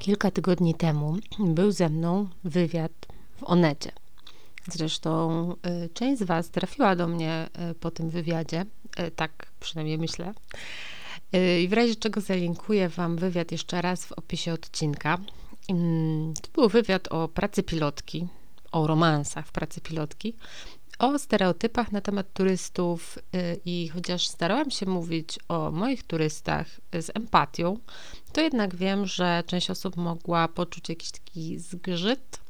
Kilka tygodni temu był ze mną wywiad w Onecie. Zresztą y, część z Was trafiła do mnie y, po tym wywiadzie, y, tak przynajmniej myślę. I w razie czego zalinkuję Wam wywiad jeszcze raz w opisie odcinka. Mm, to był wywiad o pracy pilotki, o romansach w pracy pilotki, o stereotypach na temat turystów i chociaż starałam się mówić o moich turystach z empatią, to jednak wiem, że część osób mogła poczuć jakiś taki zgrzyt,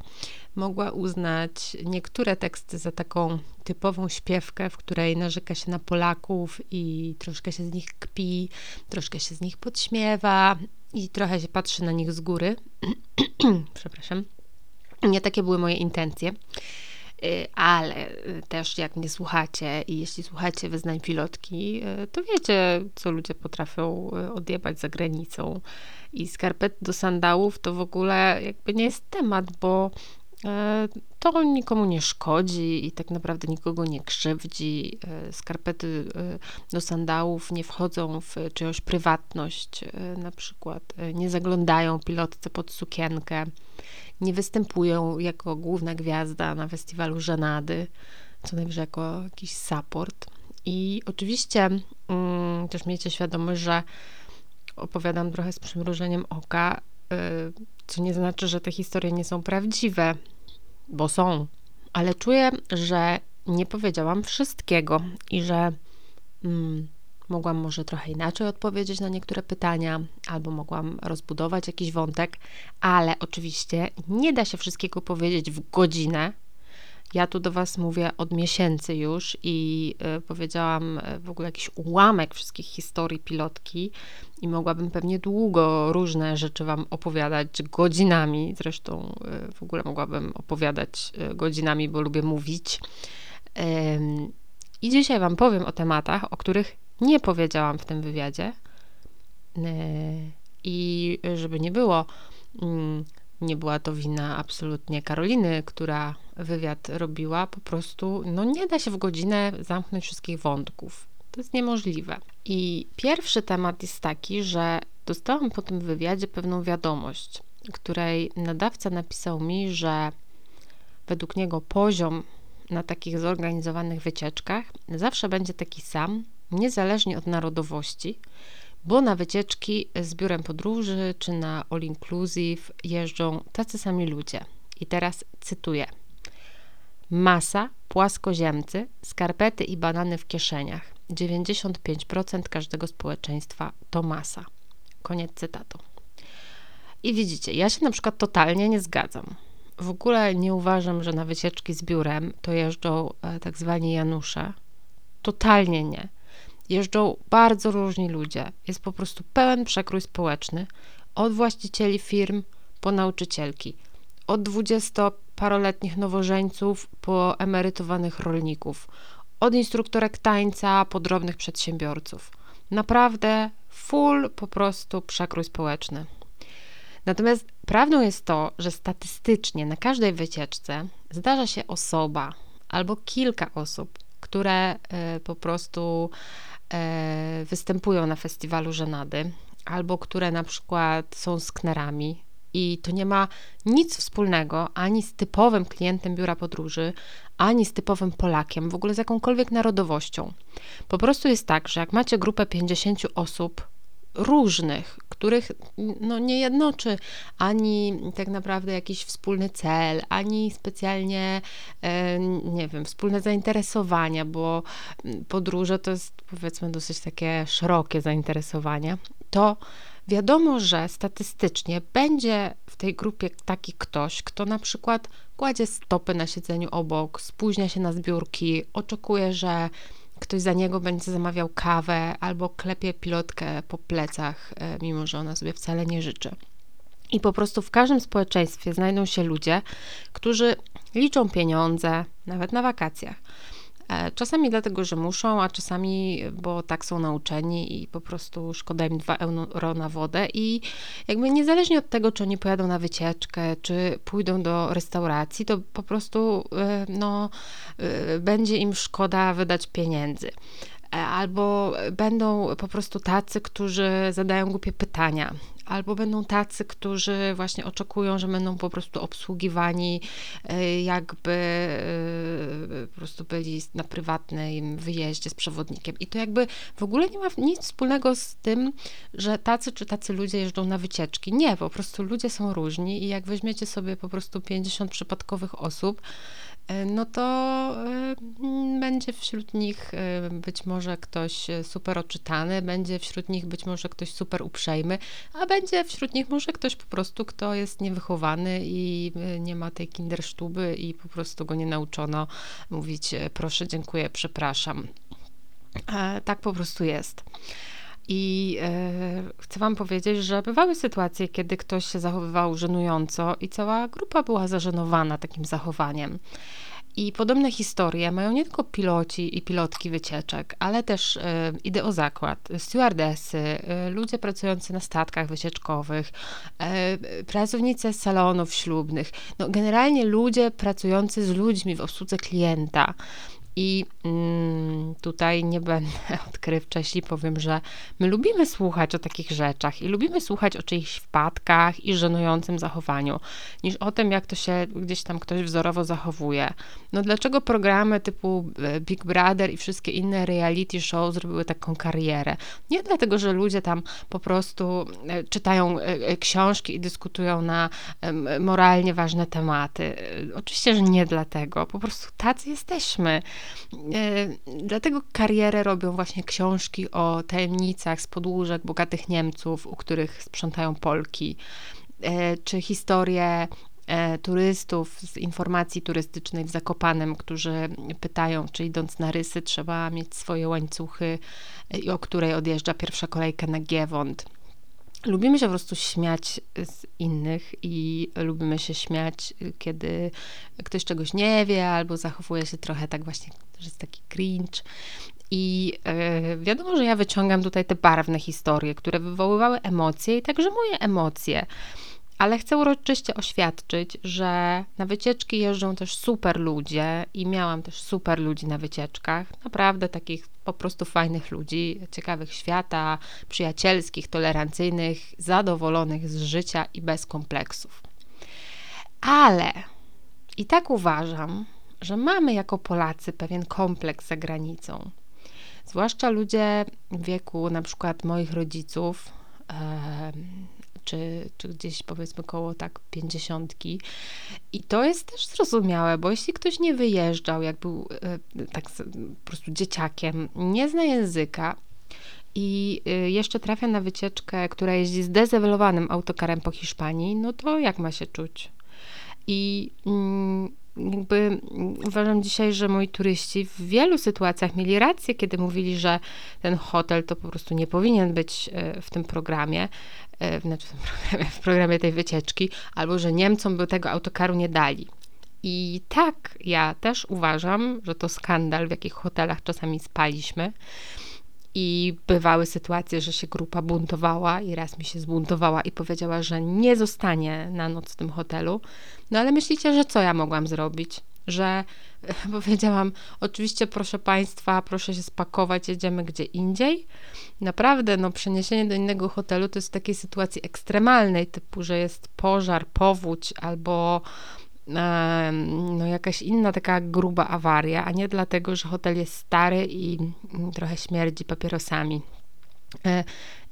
mogła uznać niektóre teksty za taką typową śpiewkę, w której narzeka się na Polaków i troszkę się z nich kpi, troszkę się z nich podśmiewa i trochę się patrzy na nich z góry. Przepraszam. Nie takie były moje intencje. Y, ale y, też jak mnie słuchacie i jeśli słuchacie wyznań pilotki, y, to wiecie, co ludzie potrafią odjebać za granicą. I skarpet do sandałów to w ogóle jakby nie jest temat, bo to nikomu nie szkodzi i tak naprawdę nikogo nie krzywdzi. Skarpety do sandałów nie wchodzą w czyjąś prywatność, na przykład nie zaglądają pilotce pod sukienkę nie występują jako główna gwiazda na festiwalu Żenady, co najwyżej jako jakiś support. I oczywiście mm, też miejcie świadomość, że opowiadam trochę z przymrużeniem oka, yy, co nie znaczy, że te historie nie są prawdziwe, bo są, ale czuję, że nie powiedziałam wszystkiego i że. Mm, Mogłam może trochę inaczej odpowiedzieć na niektóre pytania, albo mogłam rozbudować jakiś wątek, ale oczywiście nie da się wszystkiego powiedzieć w godzinę. Ja tu do Was mówię od miesięcy już i y, powiedziałam e, w ogóle jakiś ułamek wszystkich historii pilotki i mogłabym pewnie długo różne rzeczy Wam opowiadać godzinami. Zresztą y, w ogóle mogłabym opowiadać godzinami, bo lubię mówić. I dzisiaj Wam powiem o tematach, o których nie powiedziałam w tym wywiadzie. E, I żeby nie było, mm, nie była to wina absolutnie Karoliny, która wywiad robiła. Po prostu, no nie da się w godzinę zamknąć wszystkich wątków. To jest niemożliwe. I pierwszy temat jest taki, że dostałam po tym wywiadzie pewną wiadomość, której nadawca napisał mi, że według niego poziom na takich zorganizowanych wycieczkach zawsze będzie taki sam, niezależnie od narodowości, bo na wycieczki z biurem podróży czy na all inclusive jeżdżą tacy sami ludzie. I teraz cytuję. Masa, płaskoziemcy, skarpety i banany w kieszeniach. 95% każdego społeczeństwa to masa. Koniec cytatu. I widzicie, ja się na przykład totalnie nie zgadzam. W ogóle nie uważam, że na wycieczki z biurem to jeżdżą e, tak zwani Janusze. Totalnie nie. Jeżdżą bardzo różni ludzie. Jest po prostu pełen przekrój społeczny. Od właścicieli firm po nauczycielki. Od dwudziestoparoletnich nowożeńców po emerytowanych rolników. Od instruktorek tańca po drobnych przedsiębiorców. Naprawdę full po prostu przekrój społeczny. Natomiast prawdą jest to, że statystycznie na każdej wycieczce zdarza się osoba albo kilka osób, które y, po prostu występują na festiwalu żenady, albo które na przykład są sknerami. I to nie ma nic wspólnego ani z typowym klientem biura podróży, ani z typowym Polakiem, w ogóle z jakąkolwiek narodowością. Po prostu jest tak, że jak macie grupę 50 osób różnych, których no, nie jednoczy ani tak naprawdę jakiś wspólny cel, ani specjalnie, e, nie wiem, wspólne zainteresowania, bo podróże to jest powiedzmy dosyć takie szerokie zainteresowanie, to wiadomo, że statystycznie będzie w tej grupie taki ktoś, kto na przykład kładzie stopy na siedzeniu obok, spóźnia się na zbiórki, oczekuje, że ktoś za niego będzie zamawiał kawę albo klepie pilotkę po plecach, e, mimo że ona sobie wcale nie życzy. I po prostu w każdym społeczeństwie znajdą się ludzie, którzy liczą pieniądze, nawet na wakacjach czasami dlatego, że muszą, a czasami, bo tak są nauczeni i po prostu szkoda im 2 euro na wodę i jakby niezależnie od tego, czy oni pojadą na wycieczkę, czy pójdą do restauracji, to po prostu e, no, e, będzie im szkoda wydać pieniędzy. albo będą po prostu tacy, którzy zadają głupie pytania, albo będą tacy, którzy właśnie oczekują, że będą po prostu obsługiwani, e, jakby e, po prostu byli na prywatnym wyjeździe z przewodnikiem. I to jakby w ogóle nie ma nic wspólnego z tym, że tacy czy tacy ludzie jeżdżą na wycieczki. Nie, po prostu ludzie są różni i jak weźmiecie sobie po prostu 50 przypadkowych osób, no to e, będzie wśród nich e, być może ktoś super oczytany, będzie wśród nich być może ktoś super uprzejmy, a będzie wśród nich może ktoś po prostu, kto jest niewychowany i nie ma tej kindersztuby i po prostu go nie nauczono mówić proszę, dziękuję, przepraszam. Tak po prostu jest. I e, chcę Wam powiedzieć, że bywały sytuacje, kiedy ktoś się zachowywał żenująco i cała grupa była zażenowana takim zachowaniem. I podobne historie mają nie tylko piloci i pilotki wycieczek, ale też e, idę o zakład, stewardesy, e, ludzie pracujący na statkach wycieczkowych, e, pracownice salonów ślubnych, no generalnie ludzie pracujący z ludźmi w obsłudze klienta. I mm, tutaj nie będę odkrywcza, jeśli powiem, że my lubimy słuchać o takich rzeczach i lubimy słuchać o czyichś wpadkach i żenującym zachowaniu, niż o tym, jak to się gdzieś tam ktoś wzorowo zachowuje. No dlaczego programy typu e, Big Brother i wszystkie inne reality show zrobiły taką karierę? Nie dlatego, że ludzie tam po prostu e, czytają e, książki i dyskutują na moralnie ważne tematy. Oczywiście, że nie dlatego. Po prostu tacy jesteśmy. E, dlatego karierę robią właśnie książki o tajemnicach z podłóżek bogatych Niemców, u których sprzątają Polki, e, czy historie e, turystów z informacji turystycznej w Zakopanem, którzy pytają, czy idąc na rysy trzeba mieć swoje łańcuchy i o której odjeżdża pierwsza kolejka na Giewont. Lubimy się po prostu śmiać z innych i lubimy się śmiać, kiedy ktoś czegoś nie wie albo zachowuje się trochę tak właśnie, że jest taki cringe. I yy, wiadomo, że ja wyciągam tutaj te barwne historie, które wywoływały emocje i także moje emocje. Ale chcę uroczyście oświadczyć, że na wycieczki jeżdżą też super ludzie i miałam też super ludzi na wycieczkach. Naprawdę takich po prostu fajnych ludzi, ciekawych świata, przyjacielskich, tolerancyjnych, zadowolonych z życia i bez kompleksów. Ale i tak uważam, że mamy jako Polacy pewien kompleks za granicą. Zwłaszcza ludzie w wieku na przykład moich rodziców, czy, czy gdzieś powiedzmy koło tak pięćdziesiątki. I to jest też zrozumiałe, bo jeśli ktoś nie wyjeżdżał, jak był e, tak po prostu dzieciakiem, nie zna języka, i e, jeszcze trafia na wycieczkę, która jeździ zdezewolowanym autokarem po Hiszpanii, no to jak ma się czuć? I mm, jakby uważam dzisiaj, że moi turyści w wielu sytuacjach mieli rację, kiedy mówili, że ten hotel to po prostu nie powinien być e, w tym programie, znaczy w, programie, w programie tej wycieczki, albo że Niemcom by tego autokaru nie dali. I tak, ja też uważam, że to skandal, w jakich hotelach czasami spaliśmy. I bywały sytuacje, że się grupa buntowała i raz mi się zbuntowała i powiedziała, że nie zostanie na noc w tym hotelu. No ale myślicie, że co ja mogłam zrobić? Że powiedziałam, oczywiście proszę Państwa, proszę się spakować, jedziemy gdzie indziej. Naprawdę, no przeniesienie do innego hotelu to jest w takiej sytuacji ekstremalnej, typu, że jest pożar, powódź albo no, jakaś inna taka gruba awaria, a nie dlatego, że hotel jest stary i mm, trochę śmierdzi papierosami. E,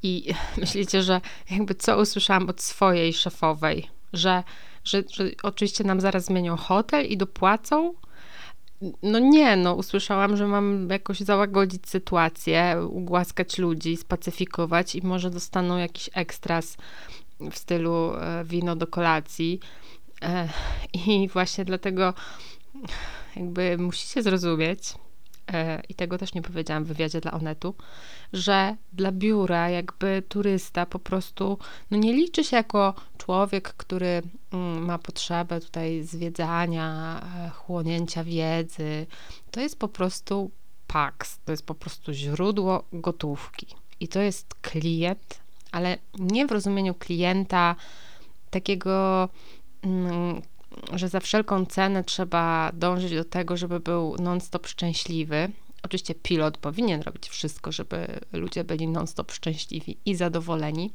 I myślicie, że jakby co usłyszałam od swojej szefowej, że, że, że oczywiście nam zaraz zmienią hotel i dopłacą? No nie, no usłyszałam, że mam jakoś załagodzić sytuację, ugłaskać ludzi, spacyfikować i może dostaną jakiś ekstras w stylu e, wino do kolacji. E, I właśnie dlatego jakby musicie zrozumieć, i tego też nie powiedziałam w wywiadzie dla Onetu, że dla biura jakby turysta po prostu no nie liczy się jako człowiek, który mm, ma potrzebę tutaj zwiedzania, e, chłonięcia wiedzy. To jest po prostu PAX, to jest po prostu źródło gotówki. I to jest klient, ale nie w rozumieniu klienta takiego Mm, że za wszelką cenę trzeba dążyć do tego, żeby był non-stop szczęśliwy, Oczywiście pilot powinien robić wszystko, żeby ludzie byli non-stop szczęśliwi i zadowoleni,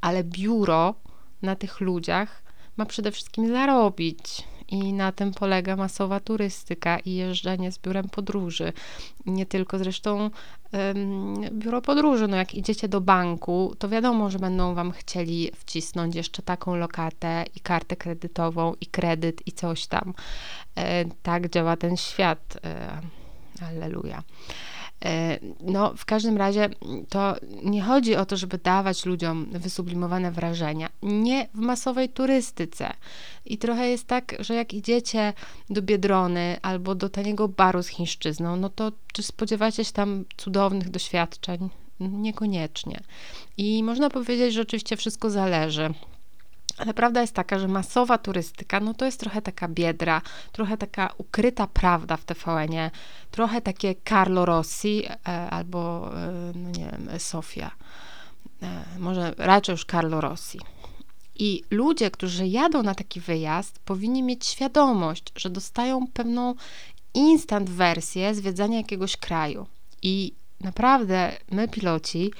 ale biuro na tych ludziach ma przede wszystkim zarobić. I na tym polega masowa turystyka i jeżdżenie z biurem podróży. Nie tylko zresztą biuro podróży. No jak idziecie do banku, to wiadomo, że będą wam chcieli wcisnąć jeszcze taką lokatę i kartę kredytową i kredyt i coś tam. E, tak działa ten świat. E, Alleluja. E, no, w każdym razie to nie chodzi o to, żeby dawać ludziom wysublimowane wrażenia. Nie w masowej turystyce. I trochę jest tak, że jak idziecie do Biedrony albo do taniego baru z chińszczyzną, no to czy spodziewacie się tam cudownych doświadczeń? Niekoniecznie. I można powiedzieć, że oczywiście wszystko zależy ale prawda jest taka, że masowa turystyka, no to jest trochę taka biedra, trochę taka ukryta prawda w TVN-ie, trochę takie Carlo Rossi e, albo, e, no nie wiem, Sofia. E, może raczej już Carlo Rossi. I ludzie, którzy jadą na taki wyjazd, powinni mieć świadomość, że dostają pewną instant wersję zwiedzania jakiegoś kraju. I naprawdę my, piloci,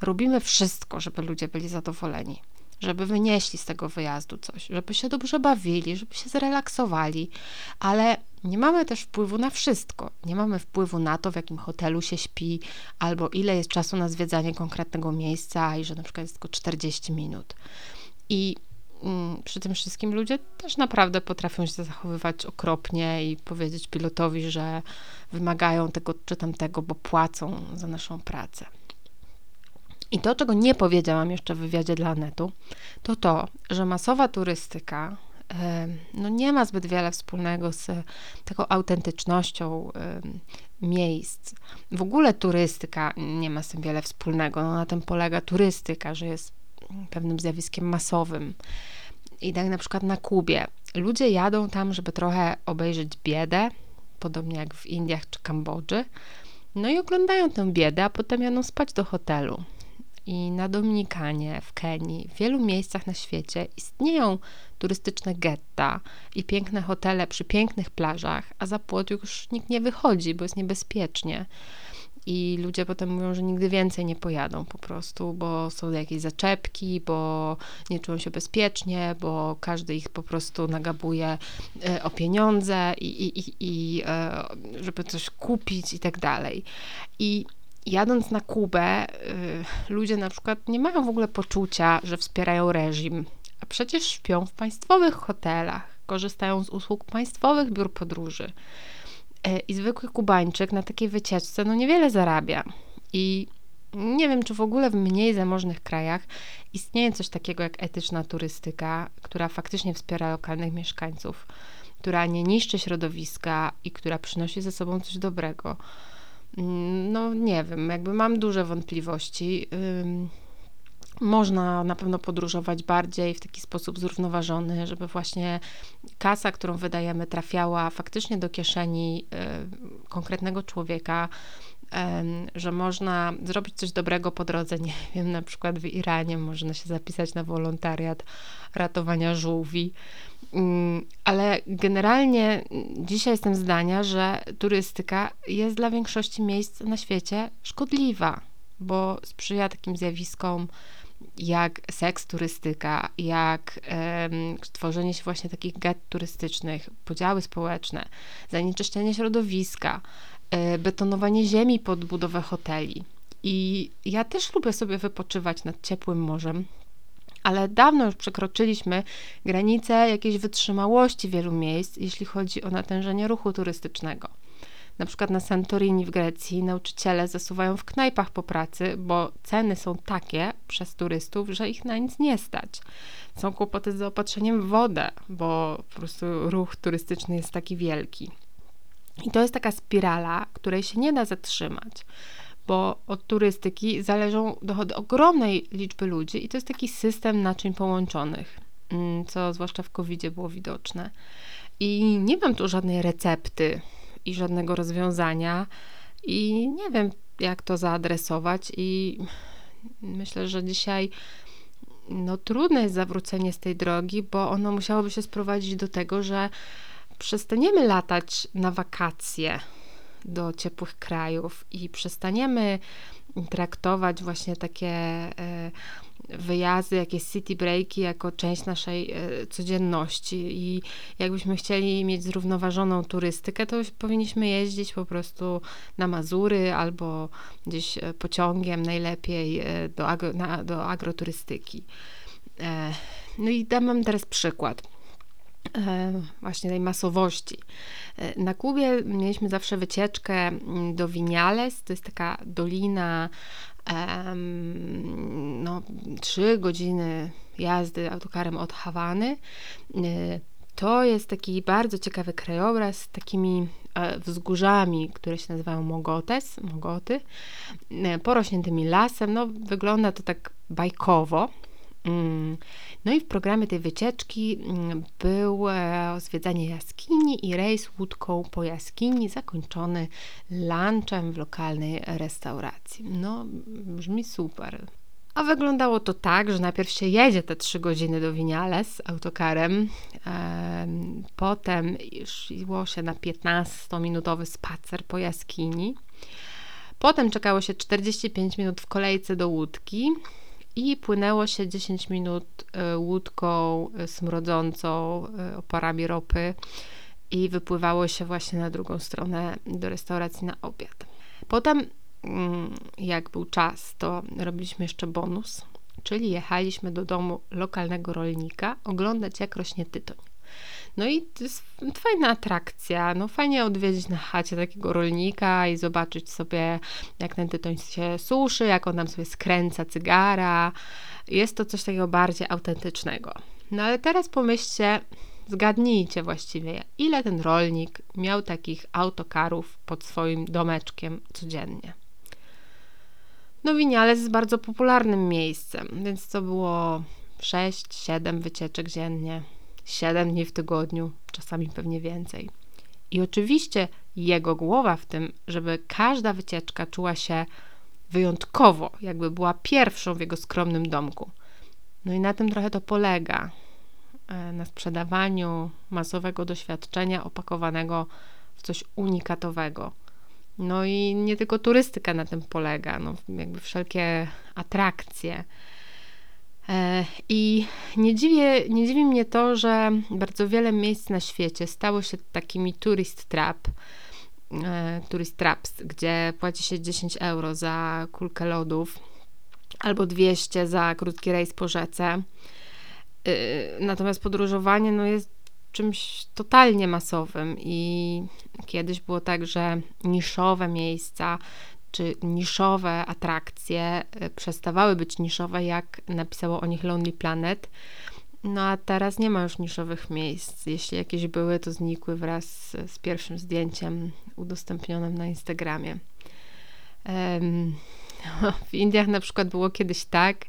robimy wszystko, żeby ludzie byli zadowoleni żeby wynieśli z tego wyjazdu coś, żeby się dobrze bawili, żeby się zrelaksowali, ale nie mamy też wpływu na wszystko. Nie mamy wpływu na to, w jakim hotelu się śpi, albo ile jest czasu na zwiedzanie konkretnego miejsca i że na przykład jest tylko 40 minut. I mm, przy tym wszystkim ludzie też naprawdę potrafią się zachowywać okropnie i powiedzieć pilotowi, że wymagają tego czy tamtego, bo płacą za naszą pracę. I to, czego nie powiedziałam jeszcze w wywiadzie dla Netu, to to, że masowa turystyka no nie ma zbyt wiele wspólnego z taką autentycznością miejsc. W ogóle turystyka nie ma z tym wiele wspólnego. No, na tym polega turystyka, że jest pewnym zjawiskiem masowym. I tak na przykład na Kubie. Ludzie jadą tam, żeby trochę obejrzeć biedę, podobnie jak w Indiach czy Kambodży. No i oglądają tę biedę, a potem jadą spać do hotelu i na Dominikanie, w Kenii, w wielu miejscach na świecie istnieją turystyczne getta i piękne hotele przy pięknych plażach, a za płot już nikt nie wychodzi, bo jest niebezpiecznie. I ludzie potem mówią, że nigdy więcej nie pojadą po prostu, bo są jakieś zaczepki, bo nie czują się bezpiecznie, bo każdy ich po prostu nagabuje e, o pieniądze i, i, i, i e, żeby coś kupić i tak dalej. I jadąc na Kubę, y, ludzie na przykład nie mają w ogóle poczucia, że wspierają reżim, a przecież śpią w państwowych hotelach, korzystają z usług państwowych biur podróży. Y, I zwykły Kubańczyk na takiej wycieczce no niewiele zarabia. I nie wiem, czy w ogóle w mniej zamożnych krajach istnieje coś takiego jak etyczna turystyka, która faktycznie wspiera lokalnych mieszkańców, która nie niszczy środowiska i która przynosi ze sobą coś dobrego. Mm, no nie wiem, jakby mam duże wątpliwości. Można na pewno podróżować bardziej w taki sposób zrównoważony, żeby właśnie kasa, którą wydajemy, trafiała faktycznie do kieszeni y, konkretnego człowieka, że można zrobić coś dobrego po drodze. Nie wiem, na przykład w Iranie można się zapisać na wolontariat ratowania żółwi. Mm, ale generalnie dzisiaj jestem zdania, że turystyka jest dla większości miejsc na świecie szkodliwa, bo sprzyja takim zjawiskom jak seks turystyka, jak tworzenie się właśnie takich get turystycznych, podziały społeczne, zanieczyszczenie środowiska, e, betonowanie ziemi pod budowę hoteli. I ja też lubię sobie wypoczywać nad ciepłym morzem, ale dawno już przekroczyliśmy granicę jakiejś wytrzymałości wielu miejsc, jeśli chodzi o natężenie ruchu turystycznego. Na przykład na Santorini w Grecji nauczyciele zasuwają w knajpach po pracy, bo ceny są takie przez turystów, że ich na nic nie stać. Są kłopoty z zaopatrzeniem w wodę, bo po prostu ruch turystyczny jest taki wielki. I to jest taka spirala, której się nie da zatrzymać bo od turystyki zależą dochody ogromnej liczby ludzi i to jest taki system naczyń połączonych, mm, co zwłaszcza w covid było widoczne. I nie mam tu żadnej recepty i żadnego rozwiązania i nie wiem, jak to zaadresować i myślę, że dzisiaj no trudne jest zawrócenie z tej drogi, bo ono musiałoby się sprowadzić do tego, że przestaniemy latać na wakacje do ciepłych krajów i przestaniemy traktować właśnie takie e, wyjazdy, jakieś city breaki jako część naszej e, codzienności i jakbyśmy chcieli mieć zrównoważoną turystykę, to powinniśmy jeździć po prostu na Mazury albo gdzieś e, pociągiem najlepiej do, agro, na, do agroturystyki. No i dam wam teraz przykład właśnie tej masowości. Na Kubie mieliśmy zawsze wycieczkę mm, do Winiales, to jest taka dolina, no, trzy godziny jazdy autokarem od Hawany. To jest taki bardzo ciekawy krajobraz z takimi e, wzgórzami, które się nazywają Mogotes, Mogoty, e, porośniętymi lasem. No, wygląda to tak bajkowo. No i w programie tej wycieczki mm, było zwiedzanie jaskini i rejs łódką po jaskini, zakończony lunchem w lokalnej restauracji. No, brzmi super. A wyglądało to tak, że najpierw się jedzie te trzy godziny do Winiales autokarem, potem szło się na 15-minutowy spacer po jaskini, potem czekało się 45 minut w kolejce do łódki, i płynęło się 10 minut e, łódką e, smrodzącą e, oparami ropy i wypływało się właśnie na drugą stronę do restauracji na obiad. Potem, mm, jak był czas, to robiliśmy jeszcze bonus, czyli jechaliśmy do domu lokalnego rolnika oglądać, jak rośnie tytoń. No i to jest fajna atrakcja. No fajnie odwiedzić na chacie takiego rolnika i zobaczyć sobie, jak ten tytoń się suszy, jak on nam sobie skręca cygara. Jest to coś takiego bardziej autentycznego. No ale teraz pomyślcie, zgadnijcie właściwie, ile ten rolnik miał takich autokarów pod swoim domeczkiem codziennie. No Winiales jest bardzo popularnym miejscem, więc to było 6-7 wycieczek dziennie. 7 dni w tygodniu, czasami pewnie więcej. I oczywiście jego głowa w tym, żeby każda wycieczka czuła się wyjątkowo, jakby była pierwszą w jego skromnym domku. No i na tym trochę to polega. E, na sprzedawaniu masowego doświadczenia opakowanego w coś unikatowego. No i nie tylko turystyka na tym polega, no jakby wszelkie atrakcje, I nie, dziwię, nie dziwi mnie to, że bardzo wiele miejsc na świecie stało się takimi tourist trap, e, tourist traps, gdzie płaci się 10 euro za kulkę lodów albo 200 za krótki rejs po rzece. E, natomiast podróżowanie no, jest czymś totalnie masowym i kiedyś było tak, że niszowe miejsca czy niszowe atrakcje e, przestawały być niszowe, jak napisało o nich Lonely Planet. No a teraz nie ma już niszowych miejsc. Jeśli jakieś były, to znikły wraz z, pierwszym zdjęciem udostępnionym na Instagramie. W Indiach na przykład było kiedyś tak,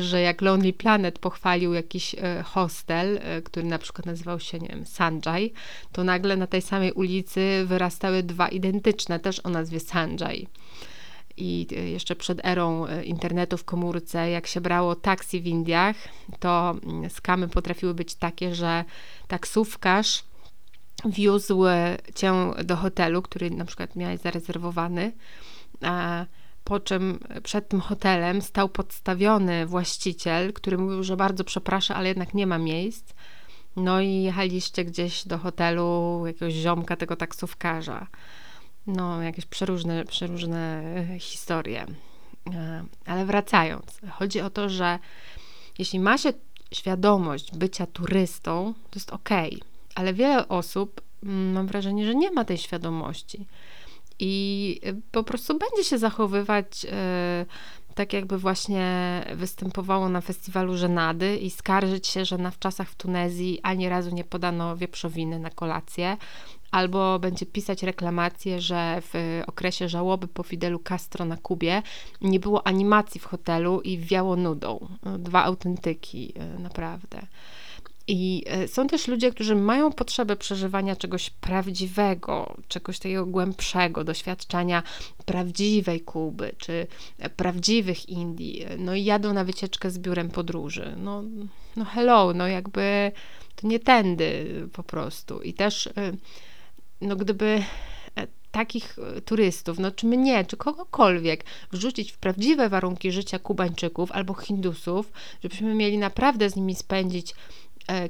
że jak Lonely Planet pochwalił jakiś e, hostel, e, który na przykład nazywał się, nie wiem, Sanjay, to nagle na tej samej ulicy wyrastały dwa identyczne, też o nazwie Sanjay. I e, jeszcze przed erą internetu w komórce, jak się brało taksi w Indiach, to mm, skamy potrafiły być takie, że taksówkarz wiózł cię do hotelu, który na przykład miałeś zarezerwowany, po czym przed tym hotelem stał podstawiony właściciel, który mówił, że bardzo przeprasza, ale jednak nie ma miejsc. No i jechaliście gdzieś do hotelu jakiegoś ziomka, tego taksówkarza. No, jakieś przeróżne, przeróżne e, historie. E, ale wracając, chodzi o to, że jeśli ma się świadomość bycia turystą, to jest ok, ale wiele osób, mm, mam wrażenie, że nie ma tej świadomości i y, po prostu będzie się zachowywać y, tak, jakby właśnie występowało na festiwalu żenady i skarżyć się, że na wczasach w Tunezji ani razu nie podano wieprzowiny na kolację, albo będzie pisać reklamację, że w okresie żałoby po Fidelu Castro na Kubie nie było animacji w hotelu i wiało nudą. Dwa autentyki, y, naprawdę. I e, są też ludzie, którzy mają potrzebę przeżywania czegoś prawdziwego, czegoś takiego głębszego, doświadczenia prawdziwej Kuby, czy prawdziwych Indii. No i jadą na wycieczkę z biurem podróży. No, no hello, no jakby to nie tędy po prostu. I też, e, no gdyby e, takich e, turystów, no czy mnie, czy kogokolwiek, wrzucić w prawdziwe warunki życia Kubańczyków albo Hindusów, żebyśmy mieli naprawdę z nimi spędzić e,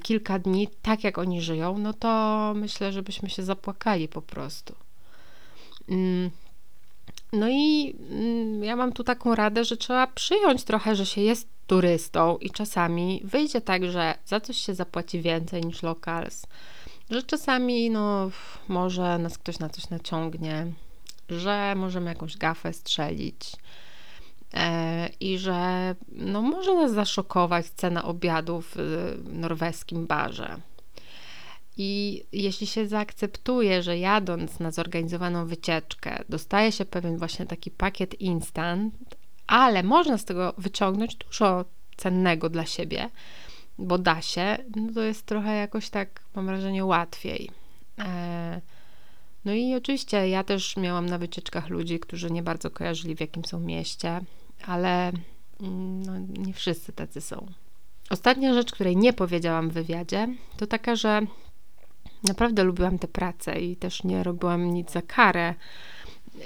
kilka dni tak, jak oni żyją, no to myślę, żebyśmy się zapłakali po prostu. Mm. No i mm, ja mam tu taką radę, że trzeba przyjąć trochę, że się jest turystą i czasami wyjdzie tak, że za coś się zapłaci więcej niż locals że czasami no, może nas ktoś na coś naciągnie, że możemy jakąś gafę strzelić e, i że no, może nas zaszokować cena obiadu w norweskim barze. I jeśli się zaakceptuje, że jadąc na zorganizowaną wycieczkę, dostaje się pewien właśnie taki pakiet instant, ale można z tego wyciągnąć dużo cennego dla siebie, bo da się, no to jest trochę jakoś tak, mam wrażenie, łatwiej. E, no i oczywiście ja też miałam na wycieczkach ludzi, którzy nie bardzo kojarzyli, w jakim są mieście, ale mm, no, nie wszyscy tacy są. Ostatnia rzecz, której nie powiedziałam w wywiadzie, to taka, że naprawdę lubiłam tę pracę i też nie robiłam nic za karę.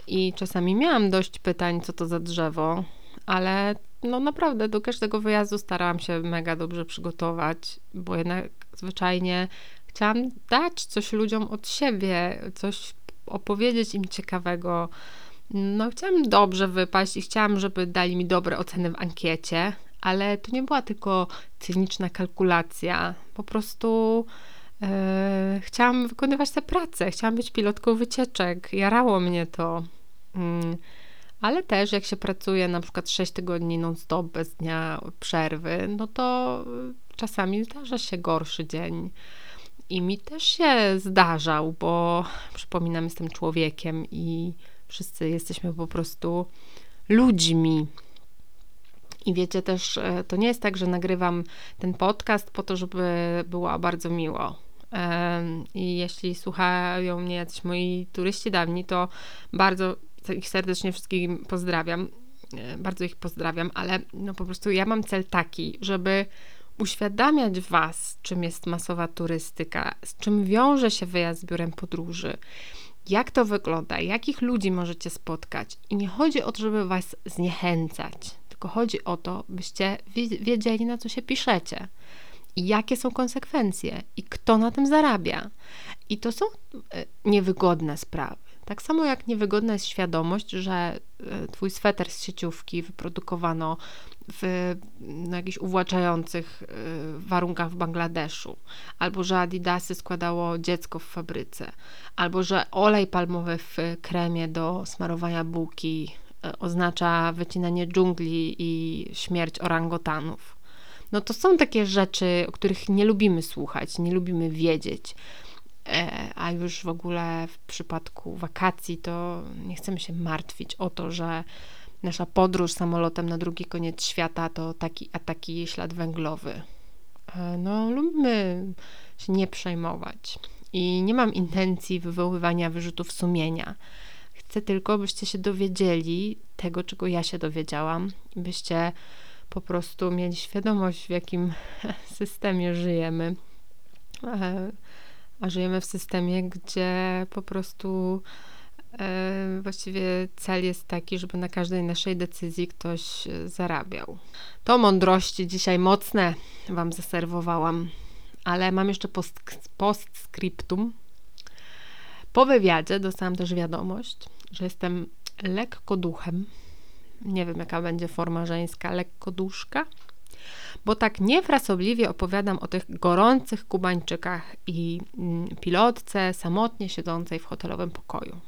I czasami miałam dość pytań, co to za drzewo, ale no naprawdę do każdego wyjazdu starałam się mega dobrze przygotować, bo jednak zwyczajnie chciałam dać coś ludziom od siebie, coś opowiedzieć im ciekawego. No, chciałam dobrze wypaść i chciałam, żeby dali mi dobre oceny w ankiecie, ale to nie była tylko cyniczna kalkulacja. Po prostu e, chciałam wykonywać tę pracę, chciałam być pilotką wycieczek, jarało mnie to. Mm ale też jak się pracuje na przykład 6 tygodni non-stop bez dnia przerwy, no to czasami zdarza się gorszy dzień. I mi też się zdarzał, bo przypominam, jestem człowiekiem i wszyscy jesteśmy po prostu ludźmi. I wiecie też, e, to nie jest tak, że nagrywam ten podcast po to, żeby było bardzo miło. I jeśli słuchają mnie jacyś moi turyści dawni, to bardzo ich serdecznie wszystkim pozdrawiam. E, bardzo ich pozdrawiam, ale no po prostu ja mam cel taki, żeby uświadamiać Was, czym jest masowa turystyka, z czym wiąże się wyjazd z biurem podróży, jak to wygląda, jakich ludzi możecie spotkać. I nie chodzi o to, żeby Was zniechęcać, tylko chodzi o to, byście wiedzieli, na co się piszecie i jakie są konsekwencje i kto na tym zarabia. I to są e, niewygodne sprawy. Tak samo jak niewygodna jest świadomość, że e, twój sweter z sieciówki wyprodukowano w no, jakichś uwłaczających e, warunkach w Bangladeszu, albo że Adidasy składało dziecko w fabryce, albo że olej palmowy w kremie do smarowania bułki e, oznacza wycinanie dżungli i śmierć orangotanów. No to są takie rzeczy, o których nie lubimy słuchać, nie lubimy wiedzieć. E, a już w ogóle w przypadku wakacji to nie chcemy się martwić o to, że nasza podróż samolotem na drugi koniec świata to taki a taki ślad węglowy. E, no, lubimy się nie przejmować. I nie mam intencji wywoływania wyrzutów sumienia. Chcę tylko, byście się dowiedzieli tego, czego ja się dowiedziałam, byście po prostu mieli świadomość, w jakim systemie żyjemy. E, a żyjemy w systemie, gdzie po prostu właściwie cel jest taki, żeby na każdej naszej decyzji ktoś e, zarabiał. To mądrości dzisiaj mocne Wam zaserwowałam, ale mam jeszcze post, postscriptum. Po wywiadzie dostałam też wiadomość, że jestem lekko duchem. Nie wiem, jaka będzie forma żeńska, lekko duszka bo tak niefrasobliwie opowiadam o tych gorących Kubańczykach i mm, pilotce samotnie siedzącej w hotelowym pokoju.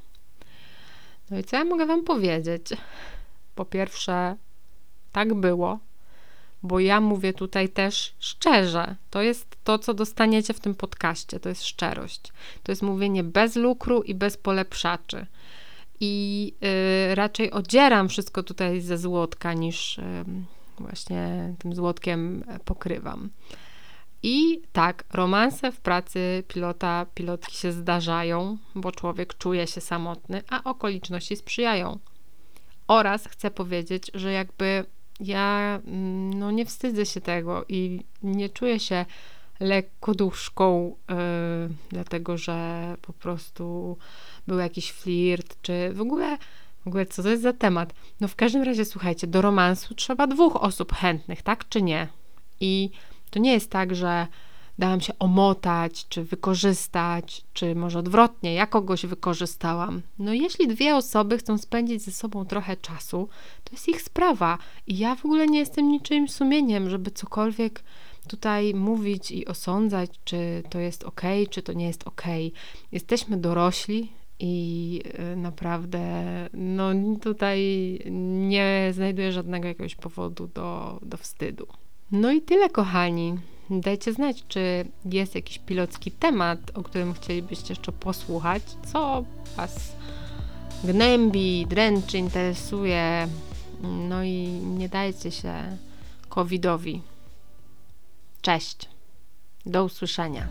No i co ja mogę Wam powiedzieć? Po pierwsze, tak było, bo ja mówię tutaj też szczerze. To jest to, co dostaniecie w tym podcaście, to jest szczerość. To jest mówienie bez lukru i bez polepszaczy. I yy, raczej odzieram wszystko tutaj ze złotka niż. Yy, właśnie tym złotkiem pokrywam. I tak, romanse w pracy pilota, pilotki się zdarzają, bo człowiek czuje się samotny, a okoliczności sprzyjają. Oraz chcę powiedzieć, że jakby ja mm, no nie wstydzę się tego i nie czuję się lekko duszką, yy, dlatego że po prostu był jakiś flirt, czy w ogóle, w ogóle co to jest za temat? No w każdym razie, słuchajcie, do romansu trzeba dwóch osób chętnych, tak czy nie? I to nie jest tak, że dałam się omotać, czy wykorzystać, czy może odwrotnie, ja kogoś wykorzystałam. No jeśli dwie osoby chcą spędzić ze sobą trochę czasu, to jest ich sprawa. I ja w ogóle nie jestem niczym sumieniem, żeby cokolwiek tutaj mówić i osądzać, czy to jest ok, czy to nie jest ok. Jesteśmy dorośli, i y, naprawdę, no tutaj nie znajduję żadnego jakiegoś powodu do, do wstydu. No i tyle, kochani. Dajcie znać, czy jest jakiś pilotski temat, o którym chcielibyście jeszcze posłuchać, co Was gnębi, dręczy, interesuje. No i nie dajcie się covidowi. Cześć. Do usłyszenia.